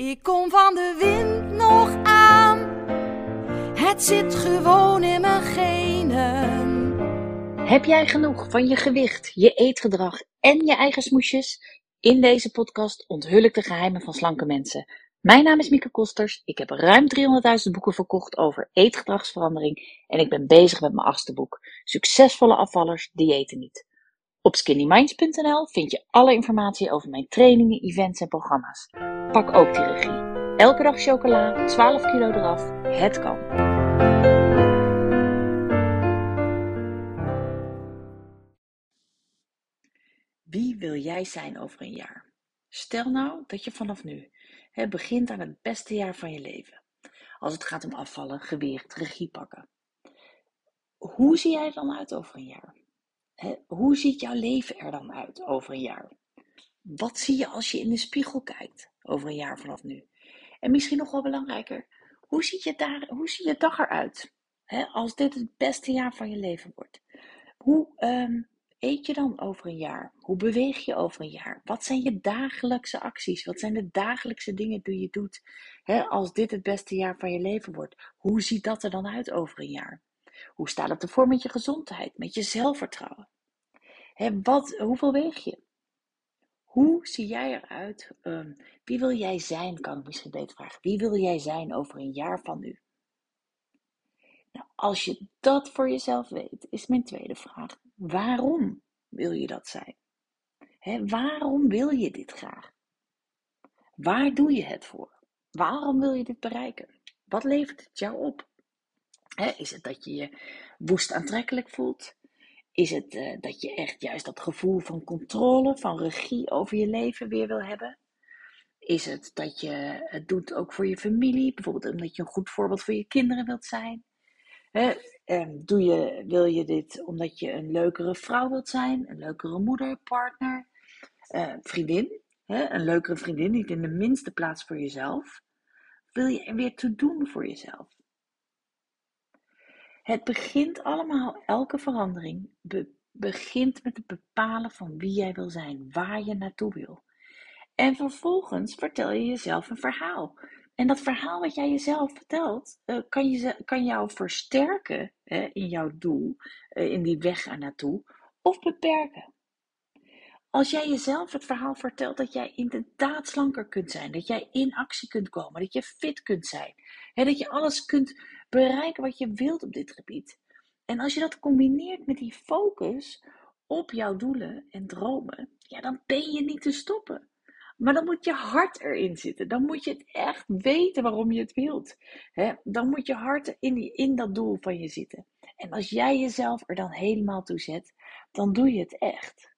Ik kom van de wind nog aan. Het zit gewoon in mijn genen. Heb jij genoeg van je gewicht, je eetgedrag en je eigen smoesjes? In deze podcast onthul ik de geheimen van slanke mensen. Mijn naam is Mieke Kosters. Ik heb ruim 300.000 boeken verkocht over eetgedragsverandering en ik ben bezig met mijn achtste boek. Succesvolle afvallers diëten niet. Op skinnyminds.nl vind je alle informatie over mijn trainingen, events en programma's. Pak ook die regie. Elke dag chocola, 12 kilo eraf. Het kan. Wie wil jij zijn over een jaar? Stel nou dat je vanaf nu hè, begint aan het beste jaar van je leven. Als het gaat om afvallen, gewicht, regie pakken. Hoe zie jij er dan uit over een jaar? Hoe ziet jouw leven er dan uit over een jaar? Wat zie je als je in de spiegel kijkt over een jaar vanaf nu? En misschien nog wel belangrijker, hoe ziet je, daar, hoe je dag eruit? Als dit het beste jaar van je leven wordt. Hoe ehm, eet je dan over een jaar? Hoe beweeg je over een jaar? Wat zijn je dagelijkse acties? Wat zijn de dagelijkse dingen die je doet als dit het beste jaar van je leven wordt? Hoe ziet dat er dan uit over een jaar? Hoe staat het ervoor met je gezondheid, met je zelfvertrouwen? Wat, hoeveel weeg je? Hoe zie jij eruit? Um, wie wil jij zijn, kan ik misschien beter vragen. Wie wil jij zijn over een jaar van nu? Nou, als je dat voor jezelf weet, is mijn tweede vraag. Waarom wil je dat zijn? Waarom wil je dit graag? Waar doe je het voor? Waarom wil je dit bereiken? Wat levert het jou op? Is het dat je je woest aantrekkelijk voelt? Is het uh, dat je echt juist dat gevoel van controle, van regie over je leven weer wil hebben? Is het dat je het doet ook voor je familie, bijvoorbeeld omdat je een goed voorbeeld voor je kinderen wilt zijn? He, doe je, wil je dit omdat je een leukere vrouw wilt zijn, een leukere moeder, partner, uh, vriendin? Een leukere vriendin, niet in de minste plaats voor jezelf. Wil je er weer toe doen voor jezelf? Het begint allemaal, elke verandering be begint met het bepalen van wie jij wil zijn, waar je naartoe wil. En vervolgens vertel je jezelf een verhaal. En dat verhaal wat jij jezelf vertelt, uh, kan, je, kan jou versterken hè, in jouw doel, uh, in die weg er naartoe, of beperken. Als jij jezelf het verhaal vertelt dat jij inderdaad slanker kunt zijn, dat jij in actie kunt komen, dat je fit kunt zijn, hè, dat je alles kunt bereiken wat je wilt op dit gebied. En als je dat combineert met die focus op jouw doelen en dromen, ja, dan ben je niet te stoppen. Maar dan moet je hart erin zitten. Dan moet je het echt weten waarom je het wilt. Dan moet je hart in, die, in dat doel van je zitten. En als jij jezelf er dan helemaal toe zet, dan doe je het echt.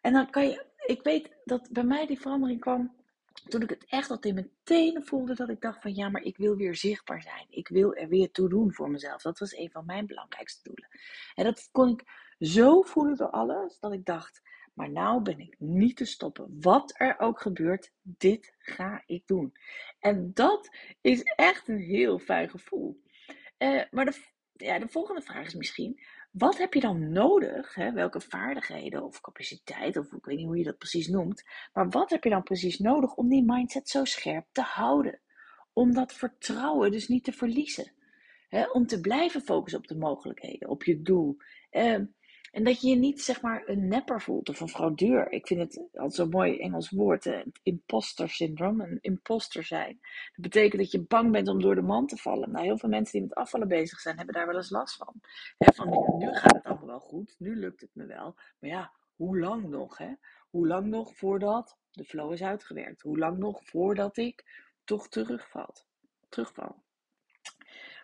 En dan kan je, ik weet dat bij mij die verandering kwam toen ik het echt al in mijn tenen voelde dat ik dacht van ja, maar ik wil weer zichtbaar zijn. Ik wil er weer toe doen voor mezelf. Dat was een van mijn belangrijkste doelen. En dat kon ik zo voelen door alles dat ik dacht, maar nou ben ik niet te stoppen. Wat er ook gebeurt, dit ga ik doen. En dat is echt een heel fijn gevoel. Uh, maar de, ja, de volgende vraag is misschien: wat heb je dan nodig? Hè? Welke vaardigheden of capaciteit, of ik weet niet hoe je dat precies noemt. Maar wat heb je dan precies nodig om die mindset zo scherp te houden? Om dat vertrouwen dus niet te verliezen. Hè? Om te blijven focussen op de mogelijkheden, op je doel. Uh, en dat je je niet zeg maar een nepper voelt of een fraudeur. Ik vind het altijd zo'n mooi Engels woord, het imposter syndrome, een imposter zijn. Dat betekent dat je bang bent om door de man te vallen. Nou, heel veel mensen die met afvallen bezig zijn, hebben daar wel eens last van. van nu gaat het allemaal wel goed, nu lukt het me wel. Maar ja, hoe lang nog? Hè? Hoe lang nog voordat de flow is uitgewerkt? Hoe lang nog voordat ik toch terugvalt, terugval?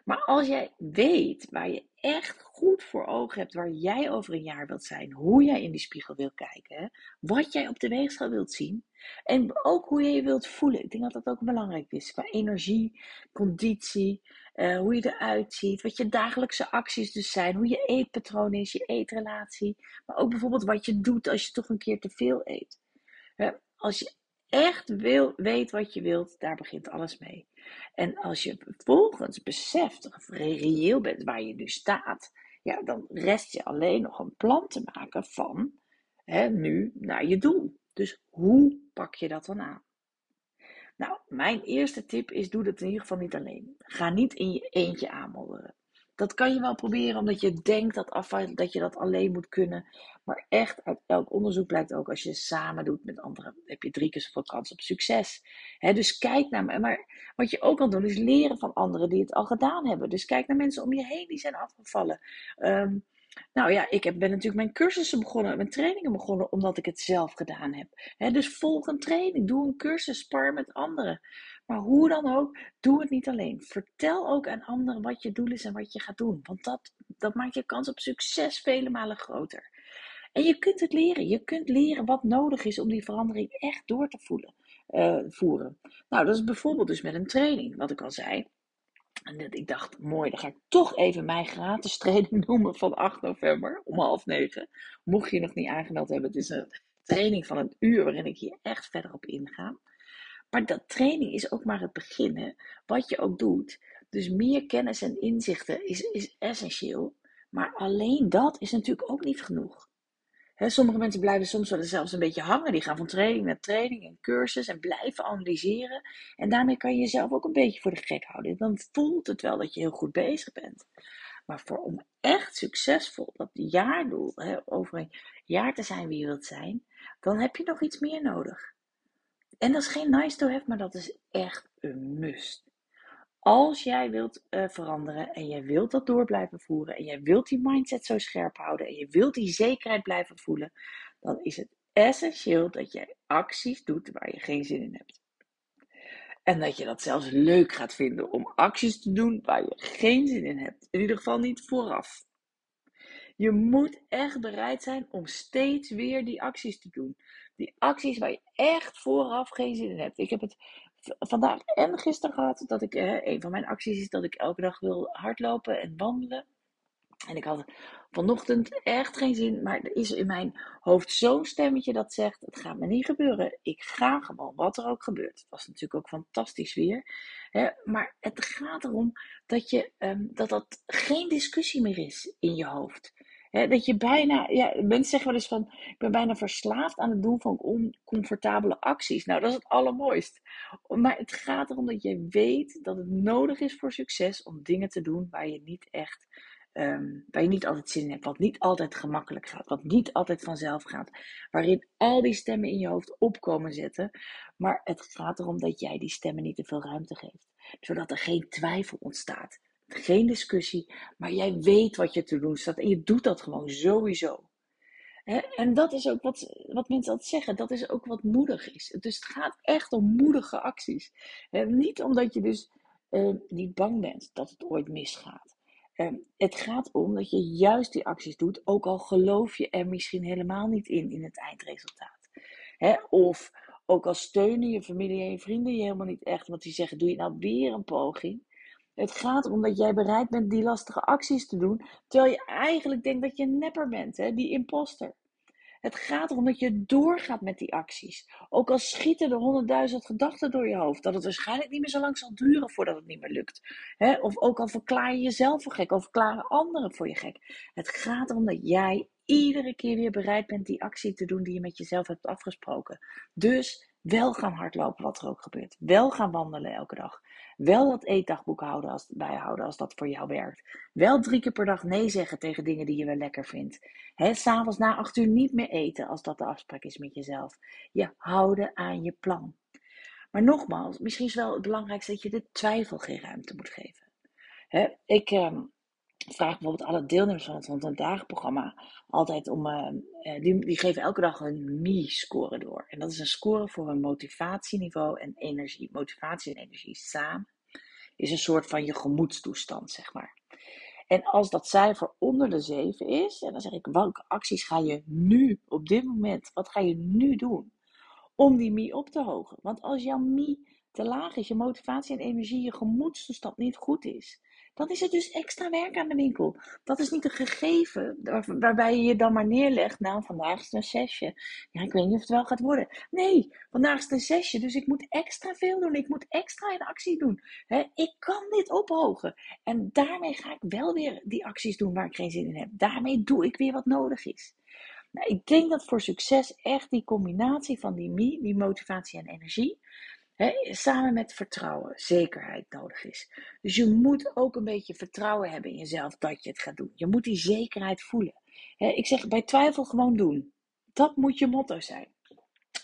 Maar als jij weet waar je echt goed voor ogen hebt, waar jij over een jaar wilt zijn, hoe jij in die spiegel wilt kijken, wat jij op de weegschaal wilt zien en ook hoe je je wilt voelen. Ik denk dat dat ook belangrijk is qua energie, conditie, uh, hoe je eruit ziet, wat je dagelijkse acties dus zijn, hoe je eetpatroon is, je eetrelatie, maar ook bijvoorbeeld wat je doet als je toch een keer te veel eet. als je echt wil, weet wat je wilt, daar begint alles mee. En als je vervolgens beseft of reëel bent waar je nu staat, ja, dan rest je alleen nog een plan te maken van hè, nu naar je doel. Dus hoe pak je dat dan aan? Nou, mijn eerste tip is: doe dat in ieder geval niet alleen. Ga niet in je eentje aanmodderen. Dat kan je wel proberen omdat je denkt dat, dat je dat alleen moet kunnen. Maar echt, uit elk onderzoek blijkt ook, als je samen doet met anderen, heb je drie keer zoveel kans op succes. dus kijk naar. Maar wat je ook kan doen, is leren van anderen die het al gedaan hebben. Dus kijk naar mensen om je heen die zijn afgevallen. Um, nou ja, ik heb, ben natuurlijk mijn cursussen begonnen, mijn trainingen begonnen, omdat ik het zelf gedaan heb. dus volg een training, doe een cursus, spar met anderen. Maar hoe dan ook, doe het niet alleen. Vertel ook aan anderen wat je doel is en wat je gaat doen. Want dat, dat maakt je kans op succes vele malen groter. En je kunt het leren. Je kunt leren wat nodig is om die verandering echt door te voelen, uh, voeren. Nou, dat is bijvoorbeeld dus met een training, wat ik al zei. En ik dacht, mooi, dan ga ik toch even mijn gratis training noemen van 8 november om half negen. Mocht je nog niet aangemeld hebben, het is een training van een uur waarin ik hier echt verder op inga. Maar dat training is ook maar het begin. Wat je ook doet. Dus meer kennis en inzichten is, is essentieel. Maar alleen dat is natuurlijk ook niet genoeg sommige mensen blijven soms wel zelfs een beetje hangen. Die gaan van training naar training en cursus en blijven analyseren. En daarmee kan je jezelf ook een beetje voor de gek houden. Dan voelt het wel dat je heel goed bezig bent. Maar voor om echt succesvol dat jaardoel, over een jaar te zijn wie je wilt zijn, dan heb je nog iets meer nodig. En dat is geen nice to have, maar dat is echt een must. Als jij wilt uh, veranderen en jij wilt dat door blijven voeren en jij wilt die mindset zo scherp houden en je wilt die zekerheid blijven voelen, dan is het essentieel dat jij acties doet waar je geen zin in hebt. En dat je dat zelfs leuk gaat vinden om acties te doen waar je geen zin in hebt. In ieder geval niet vooraf. Je moet echt bereid zijn om steeds weer die acties te doen. Die acties waar je echt vooraf geen zin in hebt. Ik heb het vandaag en gisteren gehad dat ik, eh, een van mijn acties is dat ik elke dag wil hardlopen en wandelen. En ik had vanochtend echt geen zin, maar er is in mijn hoofd zo'n stemmetje dat zegt: Het gaat me niet gebeuren. Ik ga gewoon, wat er ook gebeurt. Het was natuurlijk ook fantastisch weer. Hè? Maar het gaat erom dat, je, um, dat dat geen discussie meer is in je hoofd dat je bijna, ja, mensen zeggen wel eens van, ik ben bijna verslaafd aan het doen van oncomfortabele acties. Nou, dat is het allermooist. Maar het gaat erom dat je weet dat het nodig is voor succes om dingen te doen waar je niet echt, um, waar je niet altijd zin in hebt. Wat niet altijd gemakkelijk gaat, wat niet altijd vanzelf gaat. Waarin al die stemmen in je hoofd opkomen zetten. Maar het gaat erom dat jij die stemmen niet te veel ruimte geeft. Zodat er geen twijfel ontstaat geen discussie, maar jij weet wat je te doen staat en je doet dat gewoon sowieso. En dat is ook wat, wat mensen altijd zeggen, dat is ook wat moedig is. Dus het gaat echt om moedige acties. Niet omdat je dus uh, niet bang bent dat het ooit misgaat. Uh, het gaat om dat je juist die acties doet, ook al geloof je er misschien helemaal niet in, in het eindresultaat. Of ook al steunen je familie en je vrienden je helemaal niet echt, want die zeggen, doe je nou weer een poging? Het gaat erom dat jij bereid bent die lastige acties te doen, terwijl je eigenlijk denkt dat je een nepper bent, hè? die imposter. Het gaat erom dat je doorgaat met die acties. Ook al schieten er honderdduizend gedachten door je hoofd, dat het waarschijnlijk niet meer zo lang zal duren voordat het niet meer lukt. Of ook al verklaar je jezelf voor gek, of verklaren anderen voor je gek. Het gaat erom dat jij iedere keer weer bereid bent die actie te doen die je met jezelf hebt afgesproken. Dus wel gaan hardlopen, wat er ook gebeurt. Wel gaan wandelen elke dag. Wel dat eetdagboek houden als, bijhouden als dat voor jou werkt. Wel drie keer per dag nee zeggen tegen dingen die je wel lekker vindt. S'avonds na acht uur niet meer eten als dat de afspraak is met jezelf. Je houden aan je plan. Maar nogmaals, misschien is wel het belangrijkste dat je de twijfel geen ruimte moet geven. ik, ehm, vraag bijvoorbeeld alle deelnemers van het 100 dagen programma altijd om, uh, die, die geven elke dag een MI-score door. En dat is een score voor een motivatieniveau en energie. Motivatie en energie samen is een soort van je gemoedstoestand, zeg maar. En als dat cijfer onder de 7 is, en dan zeg ik, welke acties ga je nu, op dit moment, wat ga je nu doen om die MI op te hogen? Want als jouw MI te laag is, je motivatie en energie, je gemoedstoestand niet goed is, dan is het dus extra werk aan de winkel. Dat is niet een gegeven waarbij je je dan maar neerlegt. Nou, vandaag is het een zesje. Ja, ik weet niet of het wel gaat worden. Nee, vandaag is het een zesje, dus ik moet extra veel doen. Ik moet extra in actie doen. ik kan dit ophogen. En daarmee ga ik wel weer die acties doen waar ik geen zin in heb. Daarmee doe ik weer wat nodig is. Nou, ik denk dat voor succes echt die combinatie van die, die motivatie en energie samen met vertrouwen, zekerheid nodig is. Dus je moet ook een beetje vertrouwen hebben in jezelf dat je het gaat doen. Je moet die zekerheid voelen. ik zeg bij twijfel gewoon doen. Dat moet je motto zijn.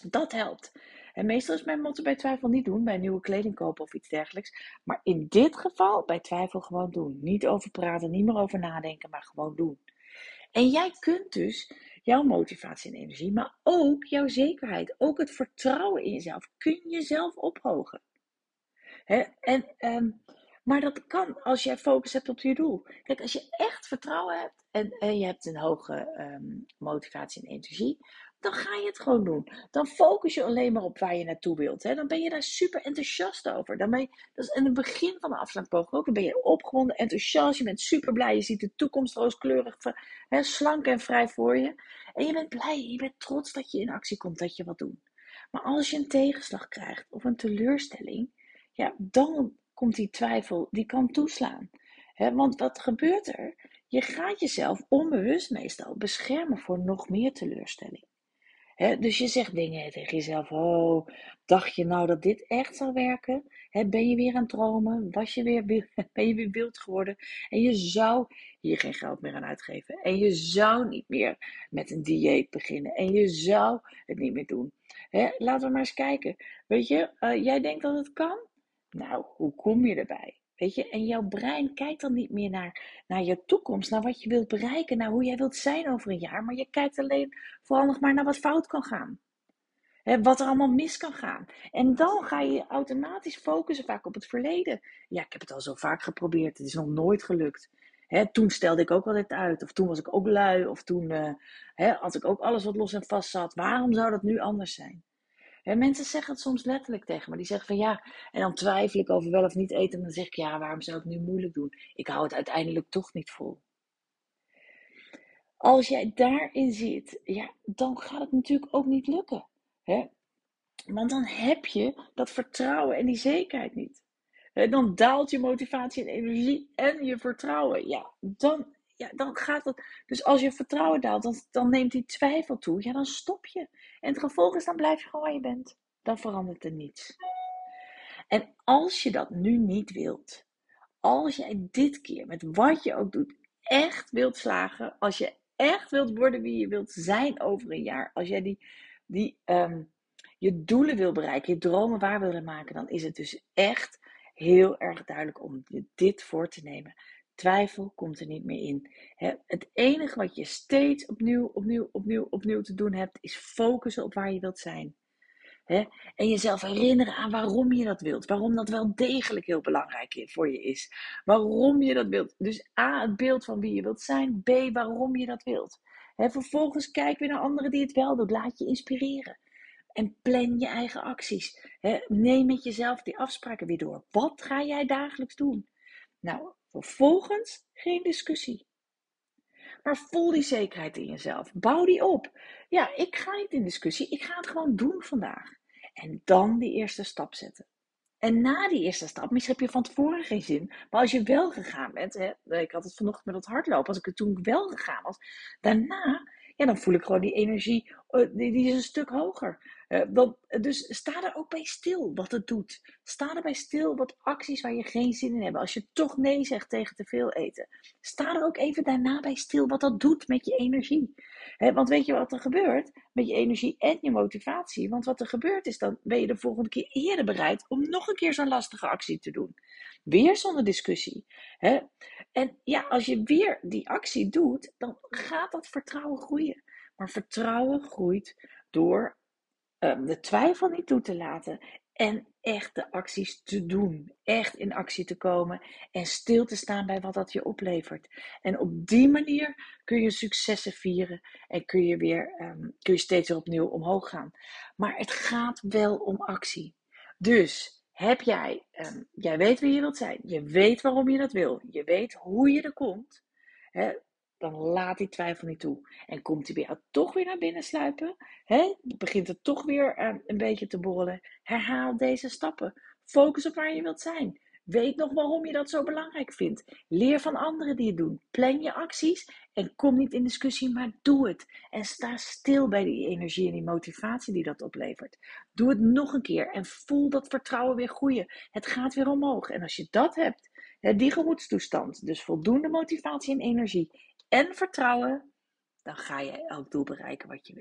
Dat helpt. En meestal is mijn motto bij twijfel niet doen, bij nieuwe kleding kopen of iets dergelijks. Maar in dit geval bij twijfel gewoon doen. Niet over praten, niet meer over nadenken, maar gewoon doen. En jij kunt dus jouw motivatie en energie, maar ook jouw zekerheid, ook het vertrouwen in jezelf, kun je zelf ophogen. En, ehm, maar dat kan als jij focus hebt op je doel. Kijk, als je echt vertrouwen hebt en, en je hebt een hoge ehm, motivatie en energie, dan ga je het gewoon doen. Dan focus je alleen maar op waar je naartoe wilt. Hè? Dan ben je daar super enthousiast over. Dan dat is in het begin van de afstandpoging ook. Dan ben je opgewonden, enthousiast. Je bent super blij. Je ziet de toekomst rooskleurig, hè, slank en vrij voor je. En je bent blij. Je bent trots dat je in actie komt, dat je wat doet. Maar als je een tegenslag krijgt of een teleurstelling, ja, dan komt die twijfel, die kan toeslaan. Want wat gebeurt er? Je gaat jezelf onbewust meestal beschermen voor nog meer teleurstelling dus je zegt dingen tegen jezelf. Oh, dacht je nou dat dit echt zou werken? ben je weer aan het dromen? Was je weer, ben je weer wild geworden? En je zou hier geen geld meer aan uitgeven. En je zou niet meer met een dieet beginnen. En je zou het niet meer doen. laten we maar eens kijken. Weet je, uh, jij denkt dat het kan? Nou, hoe kom je erbij? Weet je, en jouw brein kijkt dan niet meer naar, naar je toekomst, naar wat je wilt bereiken, naar hoe jij wilt zijn over een jaar, maar je kijkt alleen vooral nog maar naar wat fout kan gaan. wat er allemaal mis kan gaan. En dan ga je automatisch focussen vaak op het verleden. Ja, ik heb het al zo vaak geprobeerd, het is nog nooit gelukt. toen stelde ik ook altijd uit, of toen was ik ook lui, of toen uh, had ik ook alles wat los en vast zat. Waarom zou dat nu anders zijn? En mensen zeggen het soms letterlijk tegen me. Die zeggen van ja, en dan twijfel ik over wel of niet eten. En dan zeg ik ja, waarom zou ik nu moeilijk doen? Ik hou het uiteindelijk toch niet vol. Als jij daarin zit, ja, dan gaat het natuurlijk ook niet lukken. Hè? Want dan heb je dat vertrouwen en die zekerheid niet. Dan daalt je motivatie en energie en je vertrouwen. Ja, dan, ja, dan gaat het. Dus als je vertrouwen daalt, dan, dan neemt die twijfel toe. Ja, dan stop je. En het gevolg is, dan blijf je gewoon waar je bent. Dan verandert er niets. En als je dat nu niet wilt, als jij dit keer, met wat je ook doet, echt wilt slagen, als je echt wilt worden wie je wilt zijn over een jaar, als jij die, die ehm, je doelen wil bereiken, je dromen waar willen maken, dan is het dus echt heel erg duidelijk om dit voor te nemen. Twijfel komt er niet meer in. Het enige wat je steeds opnieuw, opnieuw, opnieuw, opnieuw te doen hebt, is focussen op waar je wilt zijn. En jezelf herinneren aan waarom je dat wilt. Waarom dat wel degelijk heel belangrijk voor je is. Waarom je dat wilt. Dus A, het beeld van wie je wilt zijn. B, waarom je dat wilt. vervolgens kijk weer naar anderen die het wel doen. Laat je inspireren. En plan je eigen acties. neem met jezelf die afspraken weer door. Wat ga jij dagelijks doen? Nou, Vervolgens geen discussie. Maar voel die zekerheid in jezelf. Bouw die op. Ja, ik ga niet in discussie. Ik ga het gewoon doen vandaag. En dan die eerste stap zetten. En na die eerste stap, misschien heb je van tevoren geen zin. Maar als je wel gegaan bent, hè, ik had het vanochtend met het hardlopen, als ik het toen wel gegaan was, daarna, ja, dan voel ik gewoon die energie, eh, die is een stuk hoger. Uh, dus sta er ook bij stil wat het doet. Sta er bij stil wat acties waar je geen zin in hebt. Als je toch nee zegt tegen te veel eten. Sta er ook even daarna bij stil wat dat doet met je energie. want weet je wat er gebeurt met je energie en je motivatie? Want wat er gebeurt is, dan ben je de volgende keer eerder bereid om nog een keer zo'n lastige actie te doen. Weer zonder discussie. En ja, als je weer die actie doet, dan gaat dat vertrouwen groeien. Maar vertrouwen groeit door um, de twijfel niet toe te laten en echt de acties te doen. Echt in actie te komen en stil te staan bij wat dat je oplevert. En op die manier kun je successen vieren en kun je weer um, kun je steeds weer opnieuw omhoog gaan. Maar het gaat wel om actie. Dus heb jij, um, jij weet wie je wilt zijn, je weet waarom je dat wil, je weet hoe je er komt. Hè, dan laat die twijfel niet toe. En komt hij weer toch weer naar binnen sluipen, hè? begint het toch weer uh, een beetje te borrelen. Herhaal deze stappen. Focus op waar je wilt zijn. Weet nog waarom je dat zo belangrijk vindt. Leer van anderen die het doen. Plan je acties en kom niet in discussie, maar doe het. En sta stil bij die energie en die motivatie die dat oplevert. Doe het nog een keer en voel dat vertrouwen weer groeien. Het gaat weer omhoog. En als je dat hebt, die gemoedstoestand, dus voldoende motivatie en energie en vertrouwen, dan ga je elk doel bereiken wat je.